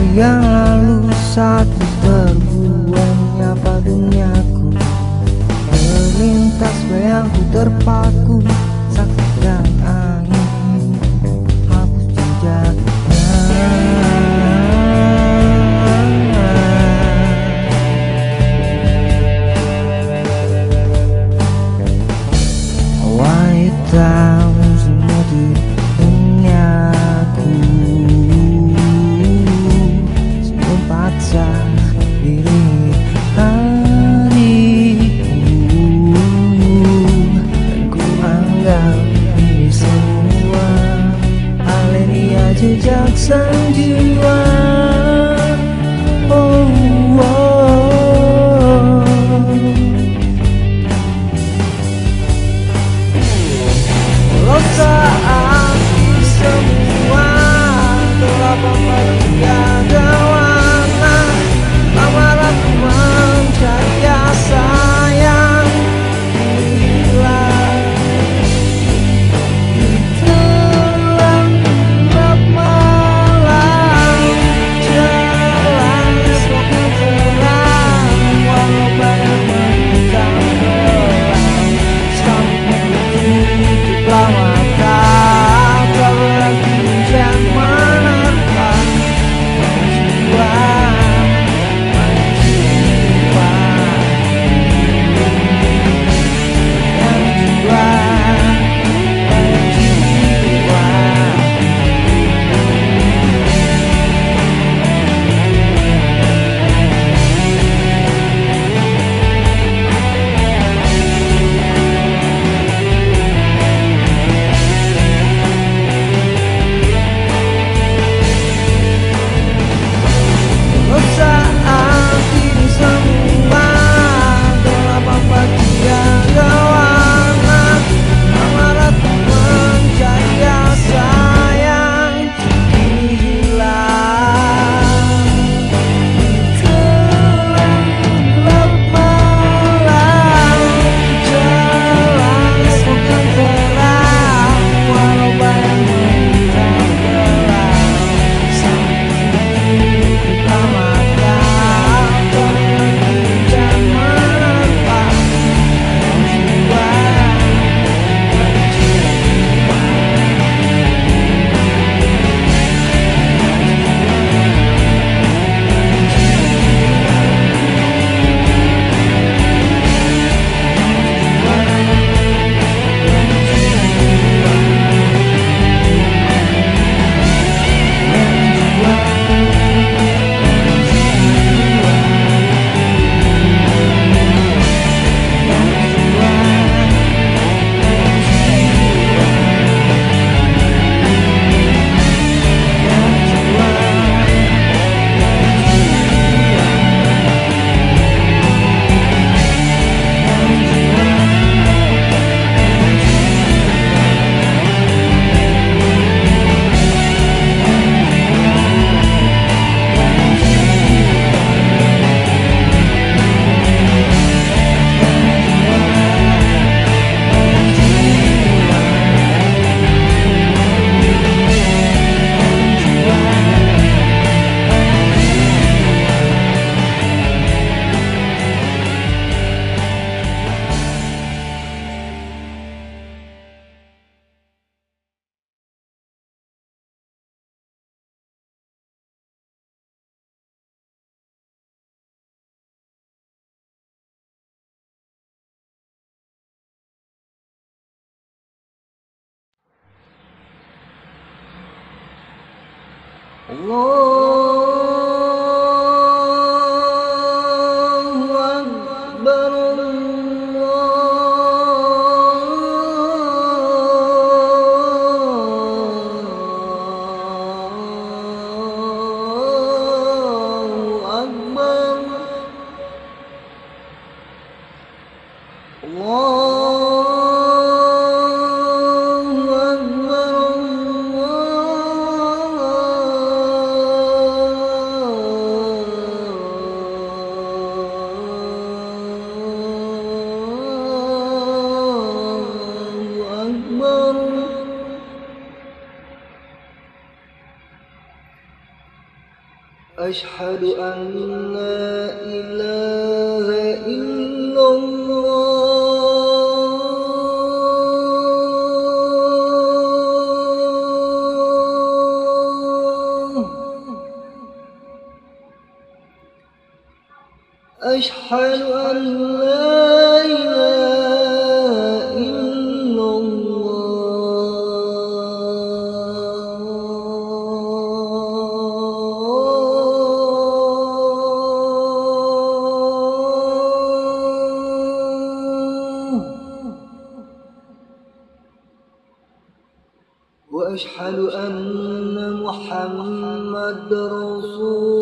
Yang lalu saat Allah إله وأشهد أن محمد رسول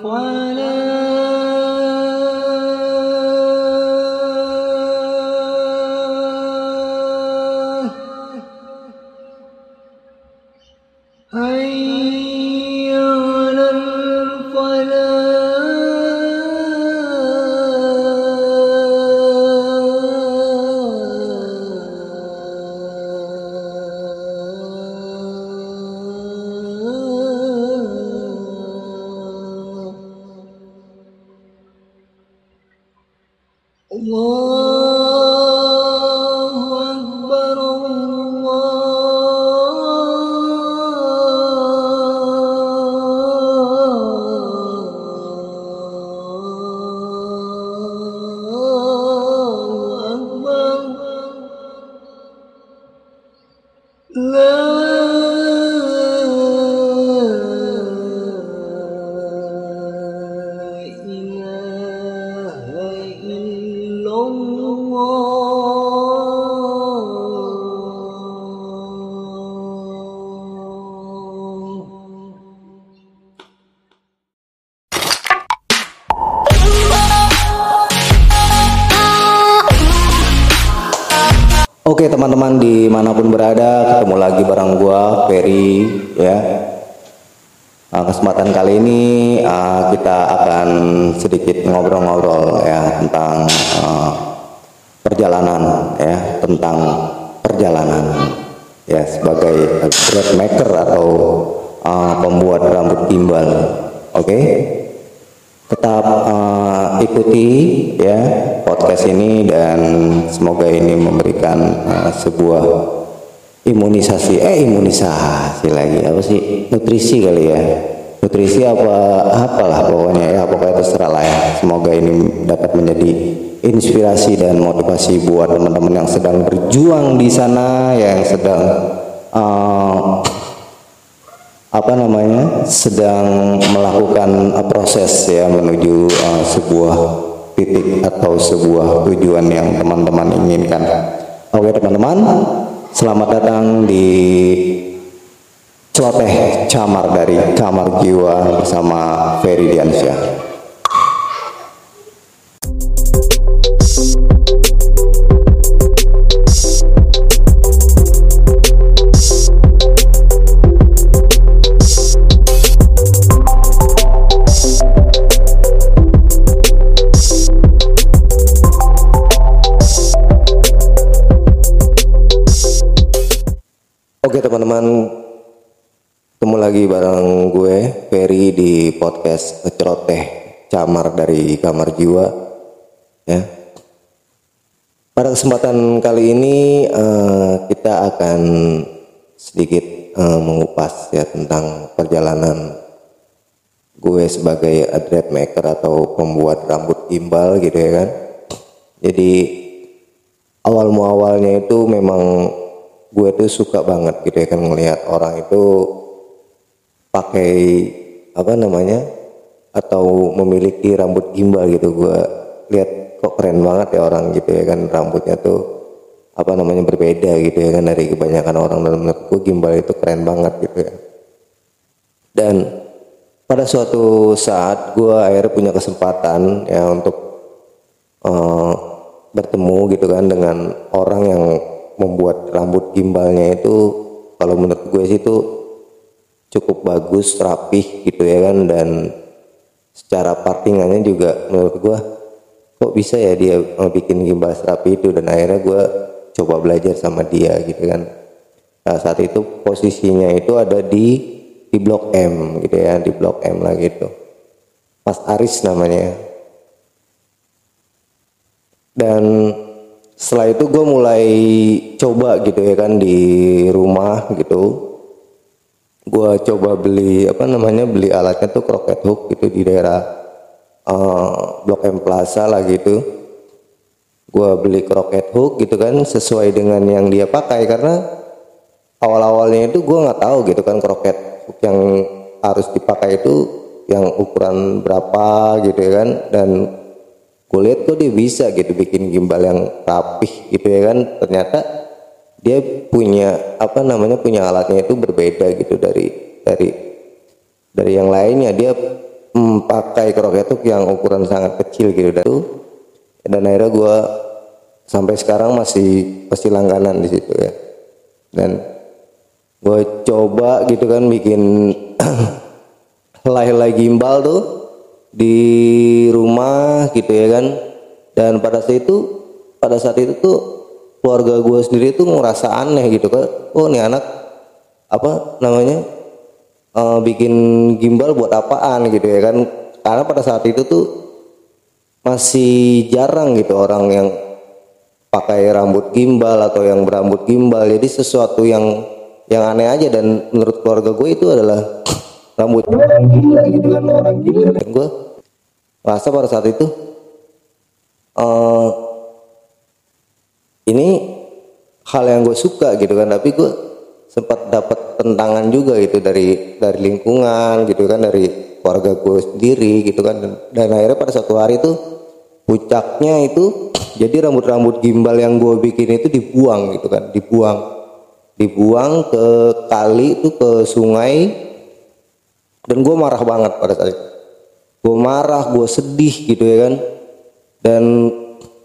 fois Allah. Oke teman-teman di mana pun berada ketemu lagi bareng gua Ferry ya. Nah, kesempatan kali ini uh, kita akan sedikit ngobrol-ngobrol ya tentang uh, perjalanan ya tentang perjalanan ya sebagai bread maker atau uh, pembuat rambut timbal. Oke tetap uh, ikuti ya podcast ini dan semoga ini memberikan uh, sebuah imunisasi eh imunisasi lagi apa sih? Nutrisi kali ya. Nutrisi apa apalah pokoknya ya pokoknya terserah lah ya. Semoga ini dapat menjadi inspirasi dan motivasi buat teman-teman yang sedang berjuang di sana yang sedang uh, apa namanya sedang melakukan proses ya menuju uh, sebuah titik atau sebuah tujuan yang teman-teman inginkan. Oke teman-teman, selamat datang di celoteh camar dari kamar jiwa bersama Ferry Diansyah. Bareng gue Ferry di podcast Celoteh Camar dari Kamar Jiwa. Ya. Pada kesempatan kali ini uh, kita akan sedikit uh, mengupas ya tentang perjalanan gue sebagai dread maker atau pembuat rambut gimbal gitu ya kan. Jadi awal muawalnya itu memang gue tuh suka banget gitu ya kan ngelihat orang itu pakai apa namanya atau memiliki rambut gimbal gitu. Gue lihat kok keren banget ya orang gitu ya kan rambutnya tuh apa namanya berbeda gitu ya kan dari kebanyakan orang dalam menurut gue gimbal itu keren banget gitu ya. Dan pada suatu saat gue akhirnya punya kesempatan ya untuk uh, bertemu gitu kan dengan orang yang membuat rambut gimbalnya itu kalau menurut gue sih itu cukup bagus rapih gitu ya kan dan secara partingannya juga menurut gue kok bisa ya dia bikin gimbal serapi itu? Dan akhirnya gue coba belajar sama dia gitu kan. Nah saat itu posisinya itu ada di di blok M gitu ya di blok M lah gitu. Mas Aris namanya. Dan setelah itu gue mulai coba gitu ya kan di rumah gitu gue coba beli apa namanya beli alatnya tuh croquet hook gitu di daerah uh, blok M Plaza lah gitu. Gue beli croquet hook gitu kan sesuai dengan yang dia pakai. Karena awal-awalnya itu gue nggak tahu gitu kan croquet hook yang harus dipakai itu yang ukuran berapa gitu ya kan. Dan gue lihat kok dia bisa gitu bikin gimbal yang rapih gitu ya kan. Ternyata dia punya apa namanya punya alatnya itu berbeda gitu dari dari dari yang lainnya. Dia hmm, pakai kroketuk yang ukuran sangat kecil gitu. Dan itu dan akhirnya gue sampai sekarang masih masih langganan di situ ya. Dan gue coba gitu kan bikin helai-helai gimbal tuh di rumah gitu ya kan. Dan pada saat itu pada saat itu tuh keluarga gue sendiri tuh ngerasa aneh gitu kan oh nih anak apa namanya uh, bikin gimbal buat apaan gitu ya kan. Karena pada saat itu tuh masih jarang gitu orang yang pakai rambut gimbal atau yang berambut gimbal. Jadi sesuatu yang yang aneh aja dan menurut keluarga gue itu adalah rambut gila gitu kan orang gila. Dan gue rasa pada saat itu uh, ini hal yang gue suka gitu kan tapi gue sempat dapat tentangan juga gitu dari dari lingkungan gitu kan dari keluarga gue sendiri gitu kan. Dan, dan akhirnya pada satu hari itu puncaknya itu jadi rambut-rambut gimbal yang gue bikin itu dibuang gitu kan dibuang. Dibuang ke kali itu ke sungai dan gue marah banget pada saat itu. Gue marah gue sedih gitu ya kan. Dan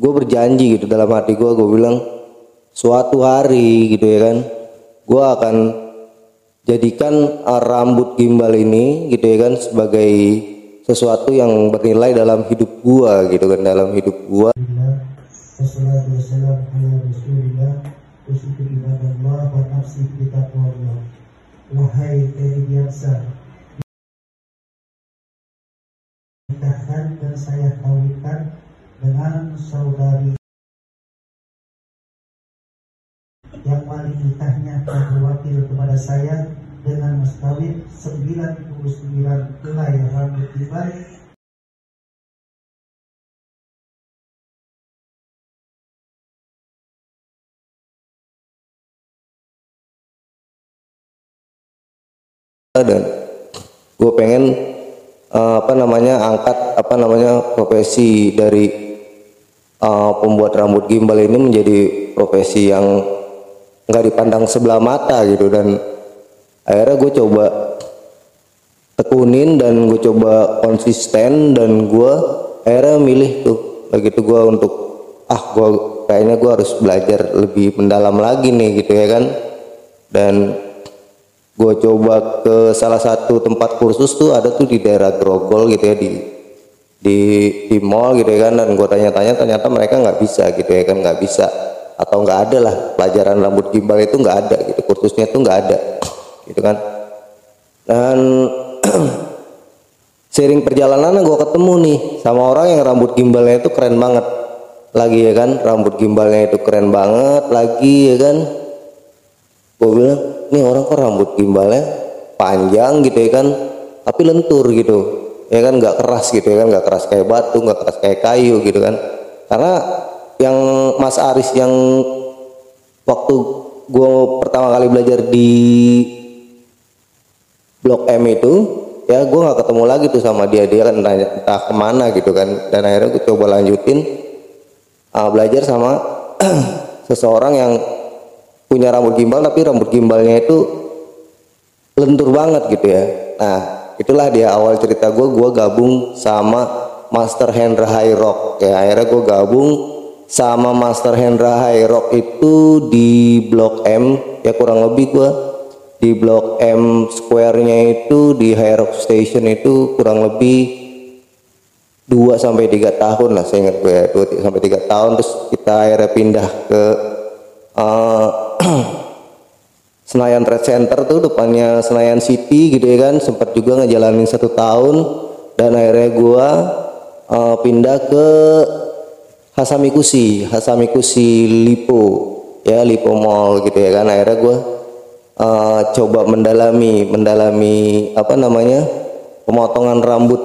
gue berjanji gitu dalam hati gue gue bilang suatu hari gitu ya kan gue akan jadikan rambut gimbal ini gitu ya kan sebagai sesuatu yang bernilai dalam hidup gue gitu kan dalam hidup gue Wahai dan saya kawinkan dengan saudari yang wali nikahnya berwakil kepada saya dengan mas kawin 99 helai rambut tiba. Dan gue pengen uh, apa namanya angkat apa namanya profesi dari uh, pembuat rambut gimbal ini menjadi profesi yang nggak dipandang sebelah mata gitu. Dan akhirnya gue coba tekunin dan gue coba konsisten dan gue akhirnya milih tuh. Begitu gue untuk ah gue kayaknya gue harus belajar lebih mendalam lagi nih gitu ya kan. Dan gue coba ke salah satu tempat kursus tuh ada tuh di daerah Grogol gitu ya di di di mall gitu ya kan dan gue tanya-tanya ternyata mereka nggak bisa gitu ya kan nggak bisa. Atau nggak ada lah pelajaran rambut gimbal itu nggak ada gitu kursusnya itu nggak ada gitu kan. Dan sering perjalanan gue ketemu nih sama orang yang rambut gimbalnya itu keren banget lagi ya kan rambut gimbalnya itu keren banget lagi ya kan. Gue bilang ini orang kok rambut gimbalnya panjang gitu ya kan tapi lentur gitu ya kan nggak keras gitu ya kan nggak keras kayak batu nggak keras kayak kayu gitu kan. Karena yang Mas Aris yang waktu gue pertama kali belajar di Blok M itu ya gue nggak ketemu lagi tuh sama dia. Dia kan entah, entah ke mana gitu kan. Dan akhirnya gue coba lanjutin uh, belajar sama seseorang yang punya rambut gimbal tapi rambut gimbalnya itu lentur banget gitu ya. Nah itulah dia awal cerita gue gue gabung sama Master Hendra High Rock. Ya akhirnya gue gabung sama Master Hendra High Rock itu di Blok M ya kurang lebih gua. Di Blok M square-nya itu di High Rock Station itu kurang lebih 2 sampai 3 tahun lah saya ingat gue ya 2 sampai 3 tahun terus kita akhirnya pindah ke uh, Senayan Trade Center tuh depannya Senayan City gitu ya kan sempat juga ngejalanin satu tahun dan akhirnya gua uh, pindah ke Hasamikushi, Hasamikushi Lipo, ya Lipo Mall gitu ya kan. Akhirnya gue uh, coba mendalami, mendalami apa namanya pemotongan rambut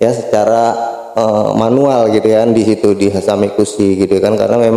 ya secara uh, manual gitu kan di situ di Hasamikushi gitu kan karena memang